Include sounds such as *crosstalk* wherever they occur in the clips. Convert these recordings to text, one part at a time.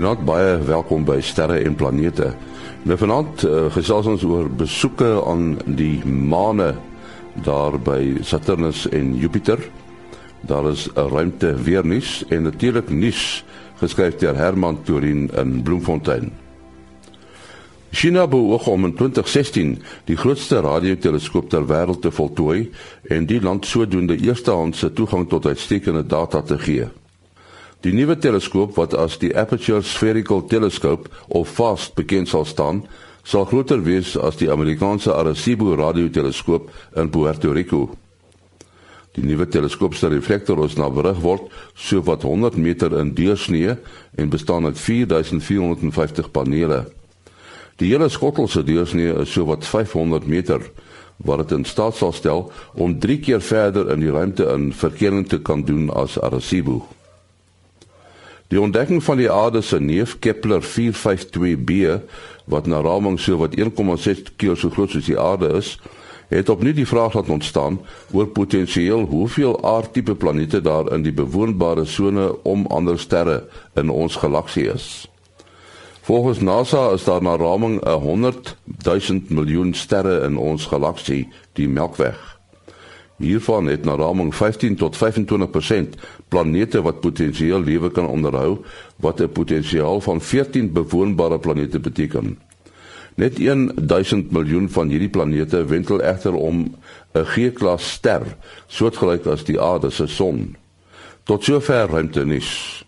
Goeienaand, baie welkom by Sterre en Planete. Nou vanaand uh, gesels ons oor besoeke aan die maane daar by Saturnus en Jupiter. Daar is 'n ruimte weer nuus en natuurlik nuus geskryf deur Herman Turin in Bloemfontein. China beoog om in 2016 die grootste radioteleskoop ter wêreld te voltooi en die land sodoende eerstehandse toegang tot uitstekende data te gee. Die nuwe teleskoop wat as die Aperture Spherical Telescope of FAST bekend sal staan, sal groter wees as die Amerikaanse Arecibo radioteleskoop in Puerto Rico. Die nuwe teleskoop se reflektor is na berig word so wat 100 meter in deursnee en bestaan uit 4450 panele. Die hele skottel se deursnee is so wat 500 meter wat dit in staat sal stel om 3 keer verder in die ruimte in verkering te kan doen as Arecibo. Die ontdekking van die aarde se neef Kepler 452b wat na raming so wat 1,6 keer so groot soos die aarde is, het opnuut die vraag laat ontstaan oor potensieel hoeveel aardtipe planete daar in die bewoonbare sone om ander sterre in ons galaksie is. Volgens NASA is daar na raming 'n 100 000 miljoen sterre in ons galaksie, die Melkweg. Hiervan het na raming 15 tot 25% planete wat potensieel lewe kan onderhou, wat 'n potensiaal van 14 bewoonbare planete beteken. Net 1000 miljoen van hierdie planete wentel egter om 'n G-klas ster, soortgelyk as die aarde se son. Tot sover ruimte nis.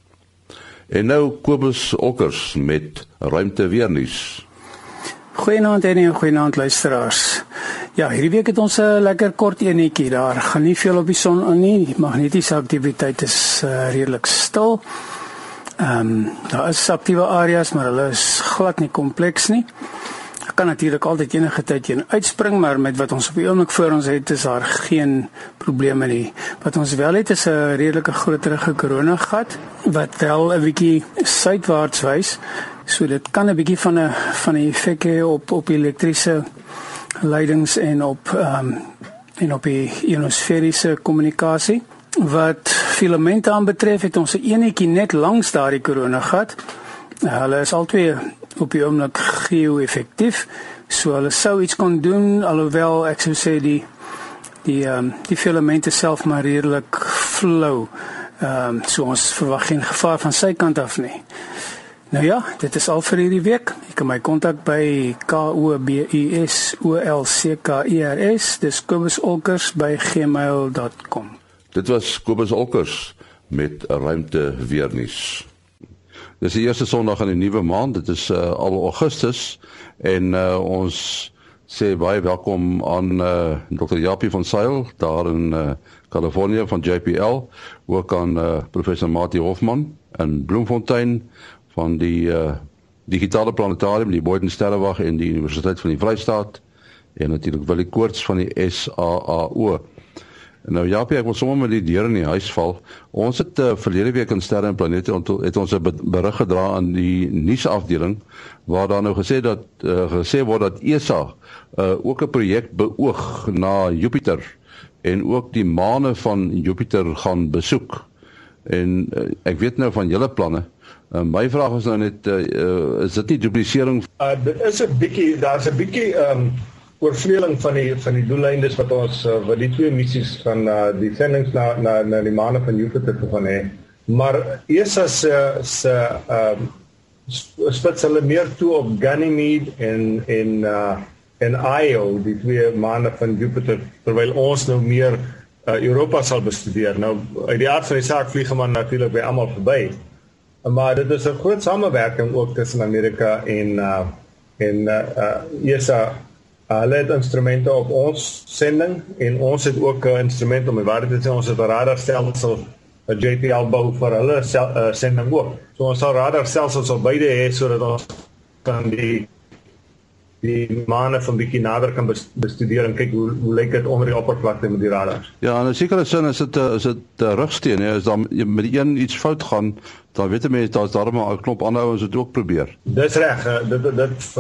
En nou Kobus Okkers met ruimte weer nuus. Goeienaand en goeienaand luisteraars. Ja, hierdie week het ons 'n lekker kort enetjie daar. Gaan nie veel op die son aan nie. Die magnetiese aktiwiteit is uh, redelik stil. Ehm um, daar is aktiewe areas, maar hulle is glad nie kompleks nie. Ek kan natuurlik altyd enige tyd heen uitspring, maar met wat ons op die oomblik voor ons het, is daar geen probleme nie. Wat ons wel het is 'n redelike groterige koronagat wat wel 'n bietjie suidwaarts wys. So dit kan 'n bietjie van 'n van 'n effek hê op op elektriese leidings en op ehm um, en op die ionosferiese kommunikasie. Wat filamente aanbetref, het ons 'n enetjie net langs daardie koronagat. Hulle is albei op die oomblik geo-effektief. So hulle sou iets kon doen alhoewel ek sou sê die die ehm um, die filamente self maar redelik flou. Ehm um, so ons verwag geen gevaar van sy kant af nie. Nou ja, dit is al vir hierdie week. Jy kan my kontak by K O B U S O L C K E R S, dis kobusolkers@gmail.com. Dit was Kobus Olkers met ruimte weernuus. Dis die eerste Sondag in die nuwe maand. Dit is uh, al Augustus en uh, ons sê baie welkom aan uh, Dr. Japie van Sail daar in uh, Kalifornië van JPL, ook aan uh, professor Mati Hofman in Bloemfontein van die uh digitale planetarium, die Boyden Sterrewag en die Universiteit van die Vrystaat en natuurlik Willie Koorts van die SAAO. Nou ja, ek wil sommer met die deur in die huis val. Ons het uh, verlede week in Sterre en Planete het ons 'n berig gedra aan die nuusafdeling waar daar nou gesê dat uh, gesê word dat ESA uh, ook 'n projek beoog na Jupiter en ook die maane van Jupiter gaan besoek. En uh, ek weet nou van julle planne. Uh, my vraag is nou net uh, uh, is dit nie duplisering? Uh dit is 'n bietjie daar's 'n bietjie ehm um, oorvleeling van die van die doeleindes wat ons uh, wat die twee missies van uh, die sendings na na na die maane van Jupiter te van hê. Maar ESA se se ehm spits hulle meer toe op Ganymede en en uh en Io, die twee maane van Jupiter terwyl ons nou meer uh, Europa sal bestudeer. Nou uit die aard van die saak vlieg man natuurlik by almal verby maar dit is 'n groot samewerking ook tussen Amerika en uh en uh, uh ESA hulle het instrumente op ons sending en ons het ook 'n instrument om die waarde te sê ons het 'n radarstelsel 'n JPL bou vir hulle sel, uh, sending ook. So ons sal radarstelsels op beide hê sodat ons kan die die maane van bietjie nader kan bestudeer en kyk hoe hoe lyk dit onder die oppervlakte met die radars. Ja, in 'n sekere sin is dit is dit 'n rugsteen, hè, as dan met een iets fout gaan, dan weet mense daar's daar maar 'n knop aanhou en dit ook probeer. Dis reg, dit dit, dit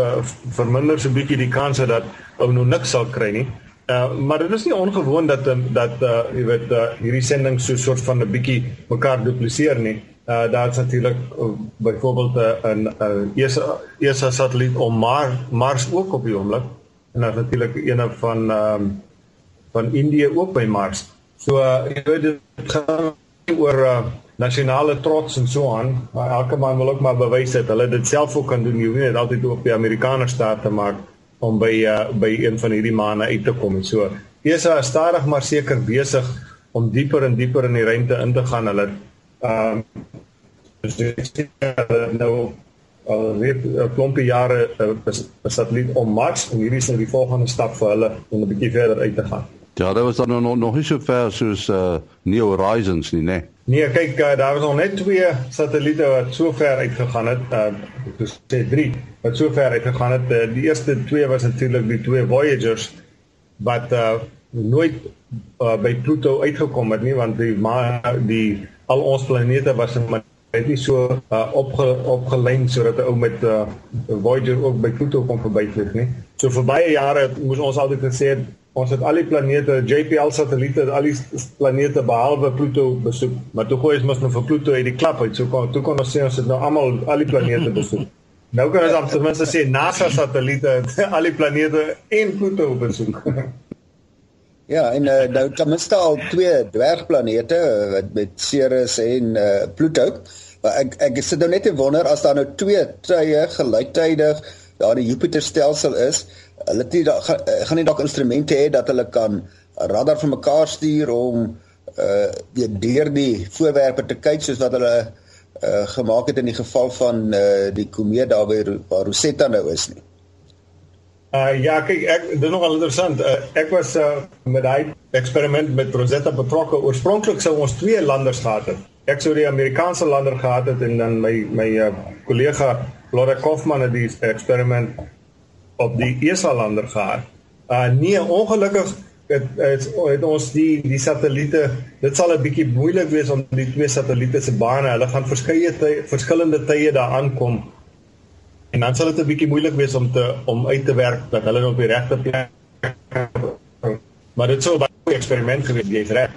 verminder so 'n bietjie die kans dat ou nou niks sal kry nie. Uh, maar dit is nie ongewoon dat dat uh, jy weet uh, hierdie sending so 'n soort van 'n bietjie mekaar dupliseer nie. Uh daar's natuurlik uh, byvoorbeeld 'n uh, 'n uh, ESA ESA satelliet om Mars Mars ook op die oomblik en dan natuurlik een van ehm um, van Indië ook by Mars. So uh, jy weet dit gaan oor uh, nasionale trots en so aan, maar elke man wil ook maar bewys dat hulle dit self ook kan doen. Jy weet net altyd op die Amerikaner staat te maak om by uh, by een van hierdie maane uit te kom. So ESA is stadig maar seker besig om dieper en dieper in die ruimte in te gaan. Hulle ehm um, nou al weet 'n klompie jare 'n satelliet om Mars en hierdie is nou die volgende stap vir hulle om 'n bietjie verder uit te gaan. Ja, daar was dan nog nog nie so ver soos uh New Horizons nie, né? Nee. nee, kyk, uh, daar was nog net twee satelliete wat so ver uitgegaan het. Uh ek sê drie wat so ver uitgegaan het. Uh, die eerste twee was natuurlik die twee Voyagers wat uh nooit uh, by Pluto uitgekom het nie want die maar die al ons planete was het nie so uh, opge opgelyn sodat 'n ou met uh, Voyager ook by Pluto kon verbyvlieg nie. So vir baie jare moes ons altyd gesê het ons het al die planete, JPL satelliete, al die planete behalwe Pluto besoek, maar toe gooi ons mos nou vir Pluto uit die klap uit. So kon toe kon ons sê ons het nou almal al die planete *laughs* besoek. Nou kan ons ten minste sê NASA satelliete *laughs* al die planete en Pluto besoek. *laughs* Ja, en uh, nou ten minste al twee dwergplanete uh, met Ceres en uh, Pluto. Ek ek sit nou net te wonder as daar nou twee tye gelyktydig daar die Jupiter stelsel is, hulle het nie da, gaan, gaan nie dalk instrumente hê dat hulle kan radar van mekaar stuur om uh deur die voorwerpe te kyk soos wat hulle uh gemaak het in die geval van uh die komeet daar by Rosetta nou is nie. Uh ja, kyk ek dis nogal interessant. Uh, ek was uh met daai eksperiment met Rosetta betrokke. Oorspronklik sou ons twee landers gehad het. Ek sou die Amerikaanse lander gehad het en dan my my kollega uh, Laura Kaufman het die eksperiment op die ESA lander gehad. Uh nee, ongelukkig het, het het ons die die satelliete, dit sal 'n bietjie moeilik wees om die twee satelliete se bane, hulle gaan verskeie tye verskillende tye daar aankom. En dan sal dit 'n bietjie moeilik wees om te om uit te werk dat hulle op die regte plek Maar dit sou 'n baie eksperiment gewees jy's reg?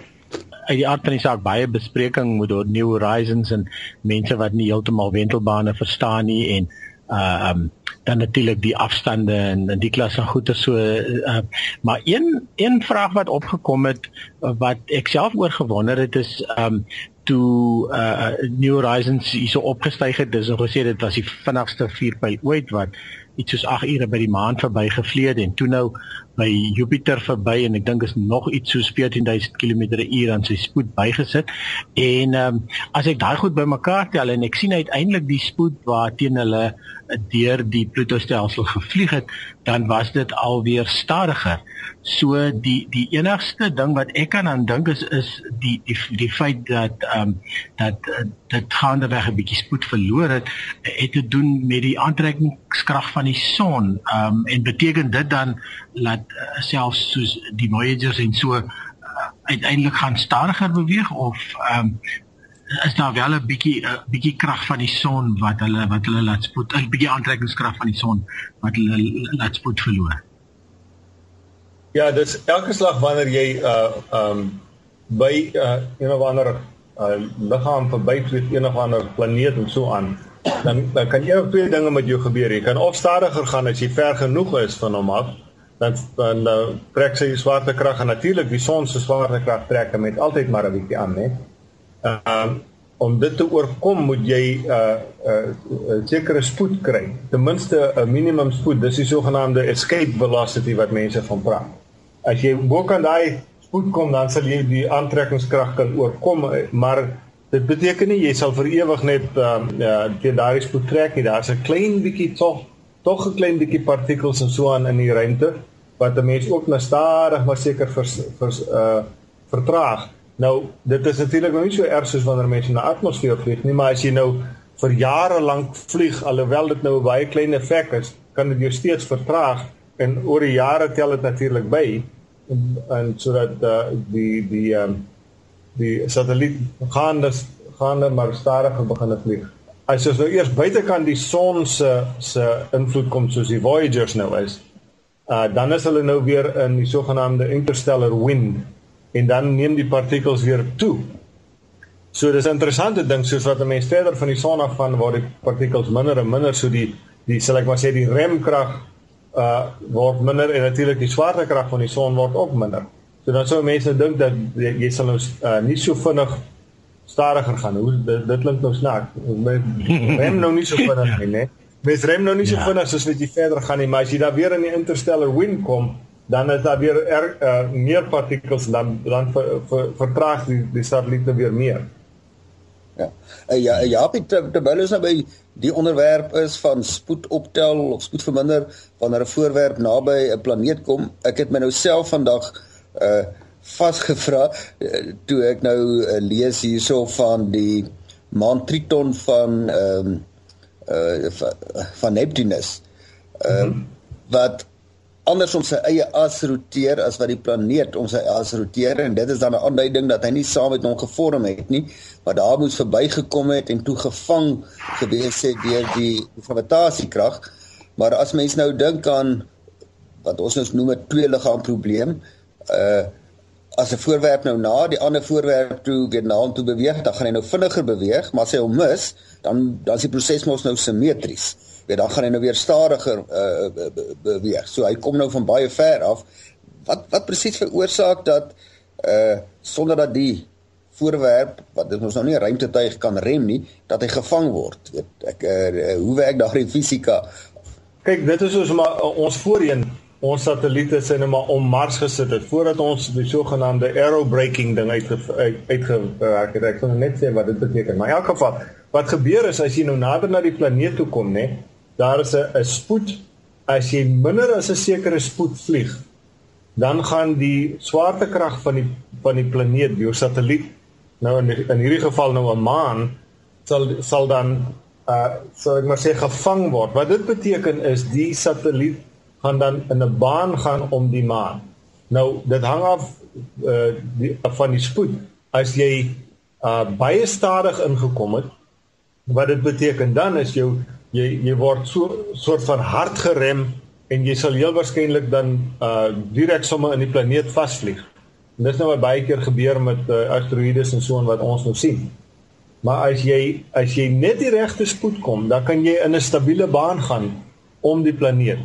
Uit die aard van die saak baie bespreking met oor New Horizons en mense wat nie heeltemal wentelbane verstaan nie en uh um dan natuurlik die afstande en, en die klasse goeie so uh maar een een vraag wat opgekom het wat ek self oor gewonder het is um toe uh New Horizons hierso opgestyg het dis gesê dit was die vinnigste vierpyl ooit wat iets soos 8 ure by die maan verbygevleed en toe nou by Jupiter verby en ek dink is nog iets so 14000 km/h aan sy spoed bygesit. En um, as ek daai goed bymekaar tel en ek sien uiteindelik die spoed waarteen hulle deur die Pluto stelsel gevlieg het, dan was dit alweer stadiger. So die die enigste ding wat ek kan aan dink is is die die die feit dat ehm um, dat uh, dit gaande weg 'n bietjie spoed verloor het het te doen met die aantrekkingskrag van die son. Ehm um, en beteken dit dan dat uh, selfs soos die Voyagers en so uh, uiteindelik gaan stadiger beweeg of ehm um, is daar wel 'n bietjie 'n bietjie krag van die son wat hulle wat hulle laat spoed 'n bietjie aantrekkingskrag van die son wat hulle laat spoed verloor. Ja, dis elke slag wanneer jy uh um by uh een of ander uh liggaam verbyvlieg een of ander planeet en so aan, dan dan kan jy twee dinge met jou gebeur. Jy kan of stadiger gaan as jy ver genoeg is van hom af, dan dan uh, trek sy swaartekrag en natuurlik die son se swaartekrag trek met altyd maar 'n bietjie aan, né? Um om dit te oorkom moet jy 'n uh, 'n uh, uh, sekere spoed kry. Ten minste 'n minimum spoed. Dis die sogenaamde escape velocity wat mense van praat as jy bo kan daai spoed kom dan sal jy die aantrekkingskrag kan oorkom maar dit beteken nie jy sal vir ewig net uh, ja teen daai spoed trek nie daar's 'n klein bietjie tog tog 'n klein bietjie partikels en so aan in die ruimte wat 'n mens ook na stadig maar seker vers, vers uh vertraag nou dit is natuurlik nog nie so erg soos wanneer mense in 'n atmosfeer vlieg nie maar as jy nou vir jare lank vlieg alhoewel dit nou 'n baie klein effek is kan dit jou steeds vertraag en oor die jare tel dit natuurlik by en, en sodat uh, die die um, die satelliet gaan dus gaan maar stadiger begin vlieg. As ons nou eers buitekant die son se se invloed kom soos die Voyagers nou is, uh, dan is hulle nou weer in die sogenaamde interstellar wind en dan neem die partikels weer toe. So dis 'n interessante ding soos wat 'n mens verder van die son af van waar die partikels minder en minder so die die sal ek maar sê die remkrag uh word minder en natuurlik die swaartekrag van die son word ook minder. So dan sou mense dink dat jy sal nou uh, nie so vinnig stadiger gaan. Hoe dit, dit klink nou snaaks. Rem nou nie so vinnig nie, né? Mens rem nou nie so ja. vinnig soos wat jy verder gaan nie, maar as jy dan weer in die interstellar wind kom, dan is daar weer er, uh, meer partikels dan dan ver, ver, vertraag die die satelliete weer meer. Ja. Uh, ja, ja, terwyl ons nou by die onderwerp is van spoed optel of spoed verminder wanneer 'n voorwerp naby 'n planeet kom, ek het my nou self vandag uh vasgevra uh, toe ek nou uh, lees hierso van die maan Triton van ehm um, uh van, van Neptunus. Ehm uh, mm -hmm. wat anders om sy eie as roteer as wat die planeet om sy as roteer en dit is dan 'n aanduiding dat hy nie saam met hom gevorm het nie, maar daar moes verbygekom het en toe gevang gewees het deur die gravitasiekrag. Maar as mens nou dink aan wat ons ons noem 'n tweeliggaam probleem, uh as 'n voorwerp nou na die ander voorwerp toe weer na hom toe beweeg, dan gaan hy nou vinniger beweeg, maar as hy hom mis, dan dan is die proses mos nou simmetries weet dan gaan hy nou weer stadiger uh, beweeg. So hy kom nou van baie ver af. Wat wat presies veroorsaak dat uh sonder dat die voorwerp wat dit ons nou nie ruimtetuig kan rem nie, dat hy gevang word. Weet ek uh, hoe werk daardie *laughs* fisika? Kyk, dit is soos maar ons voorheen ons satelliete sien nou maar om Mars gesit het voordat ons die sogenaamde aerobraking ding uitgewerk het. Ek kan net sê wat dit beteken. Maar in elk geval, wat gebeur is as jy nou nader na die planeet toe kom, nê, daar is 'n spoed as jy minder as 'n sekere spoed vlieg dan gaan die swaartekrag van die van die planeet jou satelliet nou in in hierdie geval nou 'n maan sal sal dan uh so ek maar sê gevang word wat dit beteken is die satelliet gaan dan in 'n baan gaan om die maan nou dit hang af uh die van die spoed as jy uh baie stadig ingekom het wat dit beteken dan is jou jy jy word so soort van hard gerem en jy sal heel waarskynlik dan uh direk sommer in die planeet vasvlieg. En dis nou baie keer gebeur met uh, asteroïdes en so en wat ons nou sien. Maar as jy as jy net die regte spoed kom, dan kan jy in 'n stabiele baan gaan om die planeet.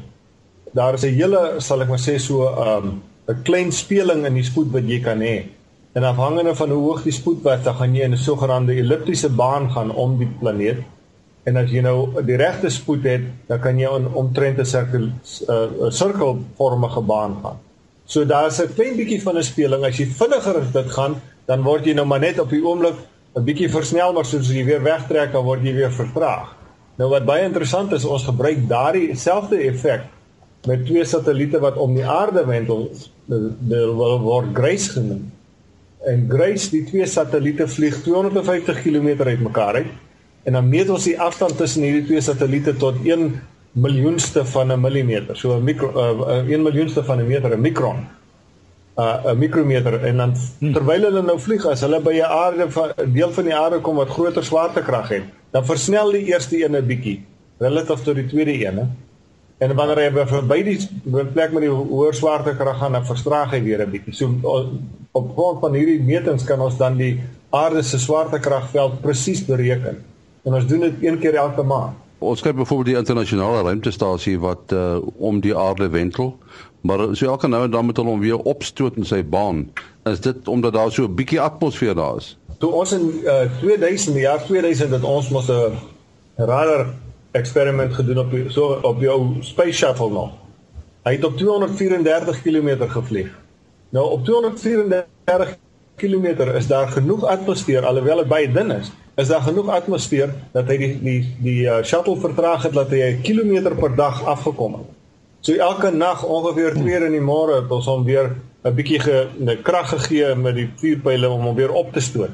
Daar is 'n hele sal ek maar sê so um 'n klein speling in die spoed wat jy kan hê. En afhangende van hoe hoog die spoed was, dan gaan jy in 'n sogenaamde elliptiese baan gaan om die planeet. En as jy nou die regte spoed het, dan kan jy on, omtrent 'n sirkel 'n uh, sirkelvormige baan gaan. So daar's 'n klein bietjie van 'n speling. As jy vinniger as dit gaan, dan word jy nou maar net op die oomblik 'n bietjie versnel, maar soos jy weer wegtrek, dan word jy weer vertraag. Nou wat baie interessant is, ons gebruik daardie selfde effek met twee satelliete wat om die aarde wendel, dit word Grace genoem. En Grace, die twee satelliete vlieg 250 km uitmekaar uit. En dan meet ons die afstand tussen hierdie twee satelliete tot 1 miljoenste van 'n millimeter. So 'n mikro uh, 1 miljoenste van 'n meter, 'n mikron. Uh 'n mikrometer en dan hmm. terwyl hulle nou vlieg as hulle by 'n aarde van 'n deel van die aarde kom wat groter swaartekrag het, dan versnel die eerste een 'n bietjie relatief tot die tweede een, hè. En wanneer hy by verby die plek met die hoër swaartekrag gaan, dan verstraag hy weer 'n bietjie. So op grond van hierdie metings kan ons dan die aarde se swaartekragveld presies bereken en ons doen dit een keer elke maand. Ons kyk byvoorbeeld die internasionale ruimtestasie wat uh, om die aarde wentel, maar so elke nou en dan moet hulle hom weer opstoot in sy baan. Is dit omdat daar so 'n bietjie atmosfeer daar is? Toe ons in uh, 2000, jaar 2000 het ons mos 'n radar eksperiment gedoen op die, so op jou space shuttle nog. Hy het op 234 km gevlieg. Nou op 234 km is daar genoeg atmosfeer alhoewel dit baie dun is is daar genoeg atmosfeer dat hy die die die uh, shuttle vertraag het dat hy 'n kilometer per dag afgekom het. So elke nag ongeveer 2 uur in die môre het ons hom weer 'n bietjie ge, krag gegee met die vuurpyle om hom weer op te stoot.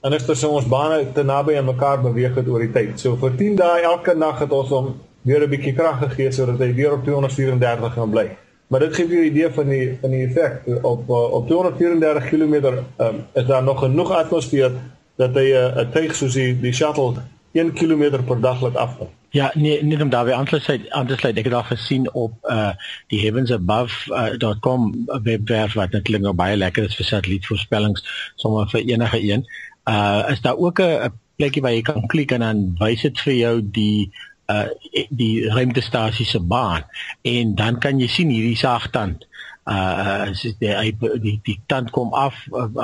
En is so ons bane te naby aan mekaar beweeg het oor die tyd. So vir 10 dae elke nag het ons hom weer 'n bietjie krag gegee sodat hy weer op 234 kan bly. Maar dit gee jou 'n idee van die van die effek op uh, op 234 km um, is daar nog genoeg atmosfeer dat hy 'n uh, tuig soos die die shuttle 1 km per dag laat afkom. Ja, nee, net om daarbey aan te sluit, aan te sluit. Ek het al gesien op uh die heavensabove.com uh, webwerf wat netlik nou baie lekker is vir satellietvoorspellings sommer vir enige een. Uh is daar ook 'n plekkie waar jy kan klik en dan wys dit vir jou die uh die ruimtestasie se baan en dan kan jy sien hierdie saagtand uh as die die die, die tand kom af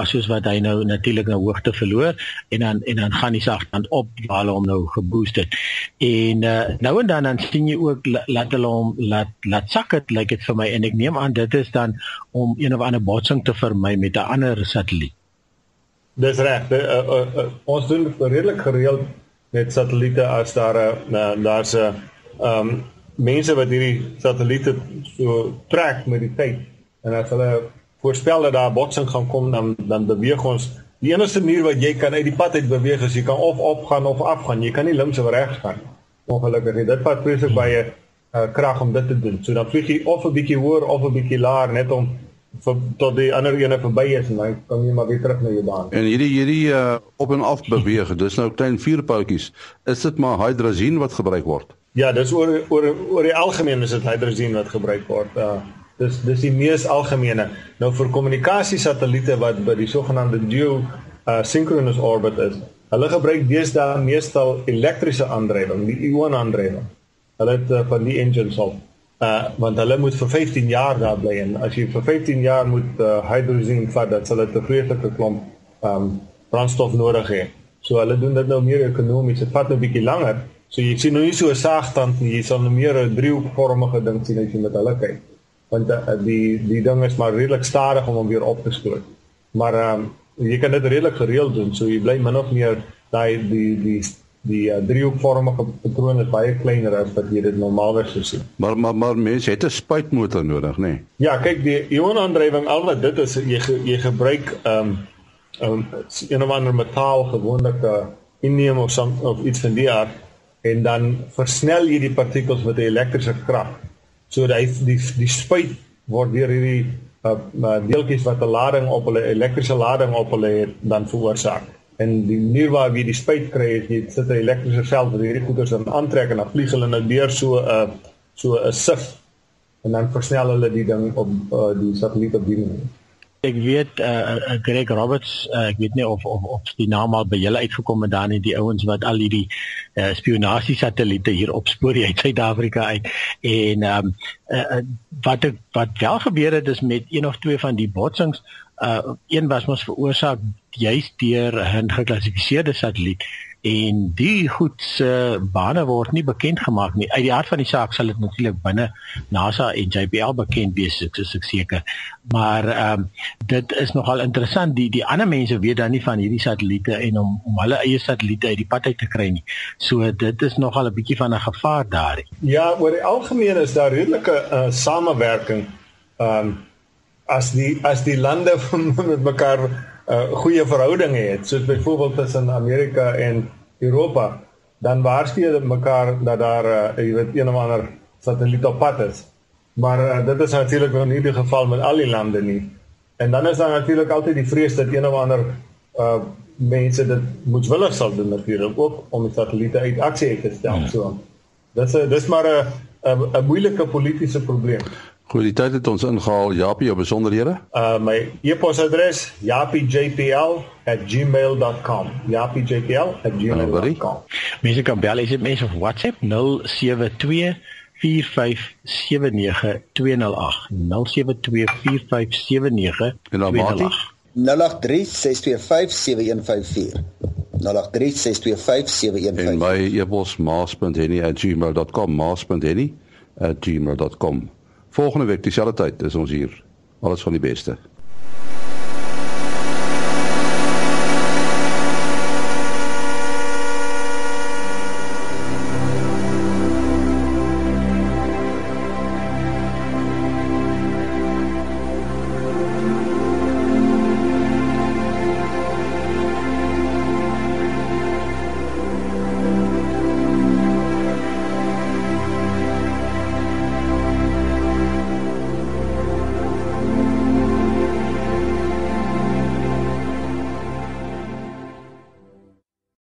as soos wat hy nou natuurlik nou hoogte verloor en dan en dan gaan die sagtand op waar hulle hom nou geboost het. En uh nou en dan dan sien jy ook laat hulle hom laat laat sak dit lyk dit vir my en ek neem aan dit is dan om een of ander botsing te vermy met 'n ander satelliet. Dis reg. Uh, uh, uh, ons doen redelik gereeld met satelliete as daar 'n uh, daar's 'n ehm um, mense wat hierdie satelliete so trek met die tyd. En as hulle voorspel dat daar botsing gaan kom dan dan beweeg ons. Die enigste manier wat jy kan uit die pad uit beweeg is jy kan of opgaan of afgaan. Jy kan nie links of regs gaan. Ongelukkig nie. Dit vat presies baie uh, krag om dit te doen. So dan vlieg jy of 'n bietjie hoër of 'n bietjie laer net om vir tot die ander ene verby is en dan kom jy maar weer terug na jou baan en hierdie hierdie uh, op en af beweeg dis nou klein vuurpoutjies is dit maar hydrazine wat gebruik word Ja, dis oor oor oor die algemeen is dit hydrazine wat gebruik word. Uh dis dis die mees algemene. Nou vir kommunikasie satelliete wat by die sogenaamde geo uh synchronous orbit is. Hulle gebruik deesdae meestal elektriese aandrywing, die ion aandrywing. Hulle het uh, van die engines al. Uh want hulle moet vir 15 jaar daar bly en as jy vir 15 jaar moet uh, hydrazine vat, dan sal dit 'n vreeslike klomp um brandstof nodig hê. So hulle doen dit nou meer ekonomies. Dit vat 'n bietjie langer. So jy sien nou nie so 'n saagtand nie, jy sal nou meer 'n driehoekvormige ding sien as jy met hulle kyk. Want uh, die die ding is maar redelik stadig om hom weer op te stoot. Maar um, jy kan dit redelik gereeld doen, so jy bly min of meer daai die die die uh, driehoekvormige patroon is baie kleiner as wat jy dit normaalweg sou sien. Maar maar maar mense het 'n spuitmotor nodig, nê? Nee? Ja, kyk die ionaandrywing al wat dit is jy jy gebruik ehm um, um, een of ander metaal gewoonlik 'n uh, indium of some of iets van die aard en dan versnel jy die partikels met 'n elektriese krag. So die die, die spuit word deur hierdie uh, deeltjies wat 'n lading op hulle elektriese lading op hulle het dan veroorsaak. En die manier waar jy die spuit kry is jy sit 'n elektriese veld wat hierdie goeders dan aantrek en dan vlieg hulle nou deur so 'n uh, so 'n sif en dan versnel hulle die ding op uh, die satelliet op die manier ek weet uh, uh Greg Roberts uh, ek weet nie of of of die naam al by julle uitgekom het dan nie die ouens wat al hierdie uh, spionasie satelliete hier opspoor uit Suid-Afrika uit en um uh, wat ek, wat wel gebeur het is met een of twee van die botsings uh een was mos veroorsaak juist deur 'n geklassifiseerde satelliet en die goed se bane word nie bekend gemaak nie. Uit die hart van die saak sal dit natuurlik binne NASA en JPL bekend wees, ek is seker. Maar ehm um, dit is nogal interessant die die ander mense weet dan nie van hierdie satelliete en om om hulle eie satelliete uit die pad uit te kry nie. So dit is nogal 'n bietjie van 'n gevaar daar. Ja, oor die algemeen is daar redelike uh, samewerking ehm um, as die as die lande *laughs* met mekaar uh, goeie verhoudinge het, soos byvoorbeeld tussen Amerika en Europa, dan waarsku jy mekaar dat daar uh, jy weet een of ander satelliet op pad is. Maar uh, dit is natuurlik nog nie die geval met al die lande nie. En dan is daar natuurlik altyd die vrees dat een of ander uh mense dit moetswillig sal doen natuurlik ook om die satelliete uit aksie te stel. Ja. So. Dis 'n dis maar 'n 'n moeilike politieke probleem. Goed, die tyd het ons ingehaal. Japie, jou besonderhede? Uh my e-posadres japiejpl@gmail.com. japiejpl@gmail.com. Mense kan bel as jy mense op WhatsApp 072 4579208 en dan maak 0836257154 0836257154 en my e-pos maas.henny@gmail.com maas.henny@gmail.com Volgende week dieselfde tyd is ons hier. Alles van die beste.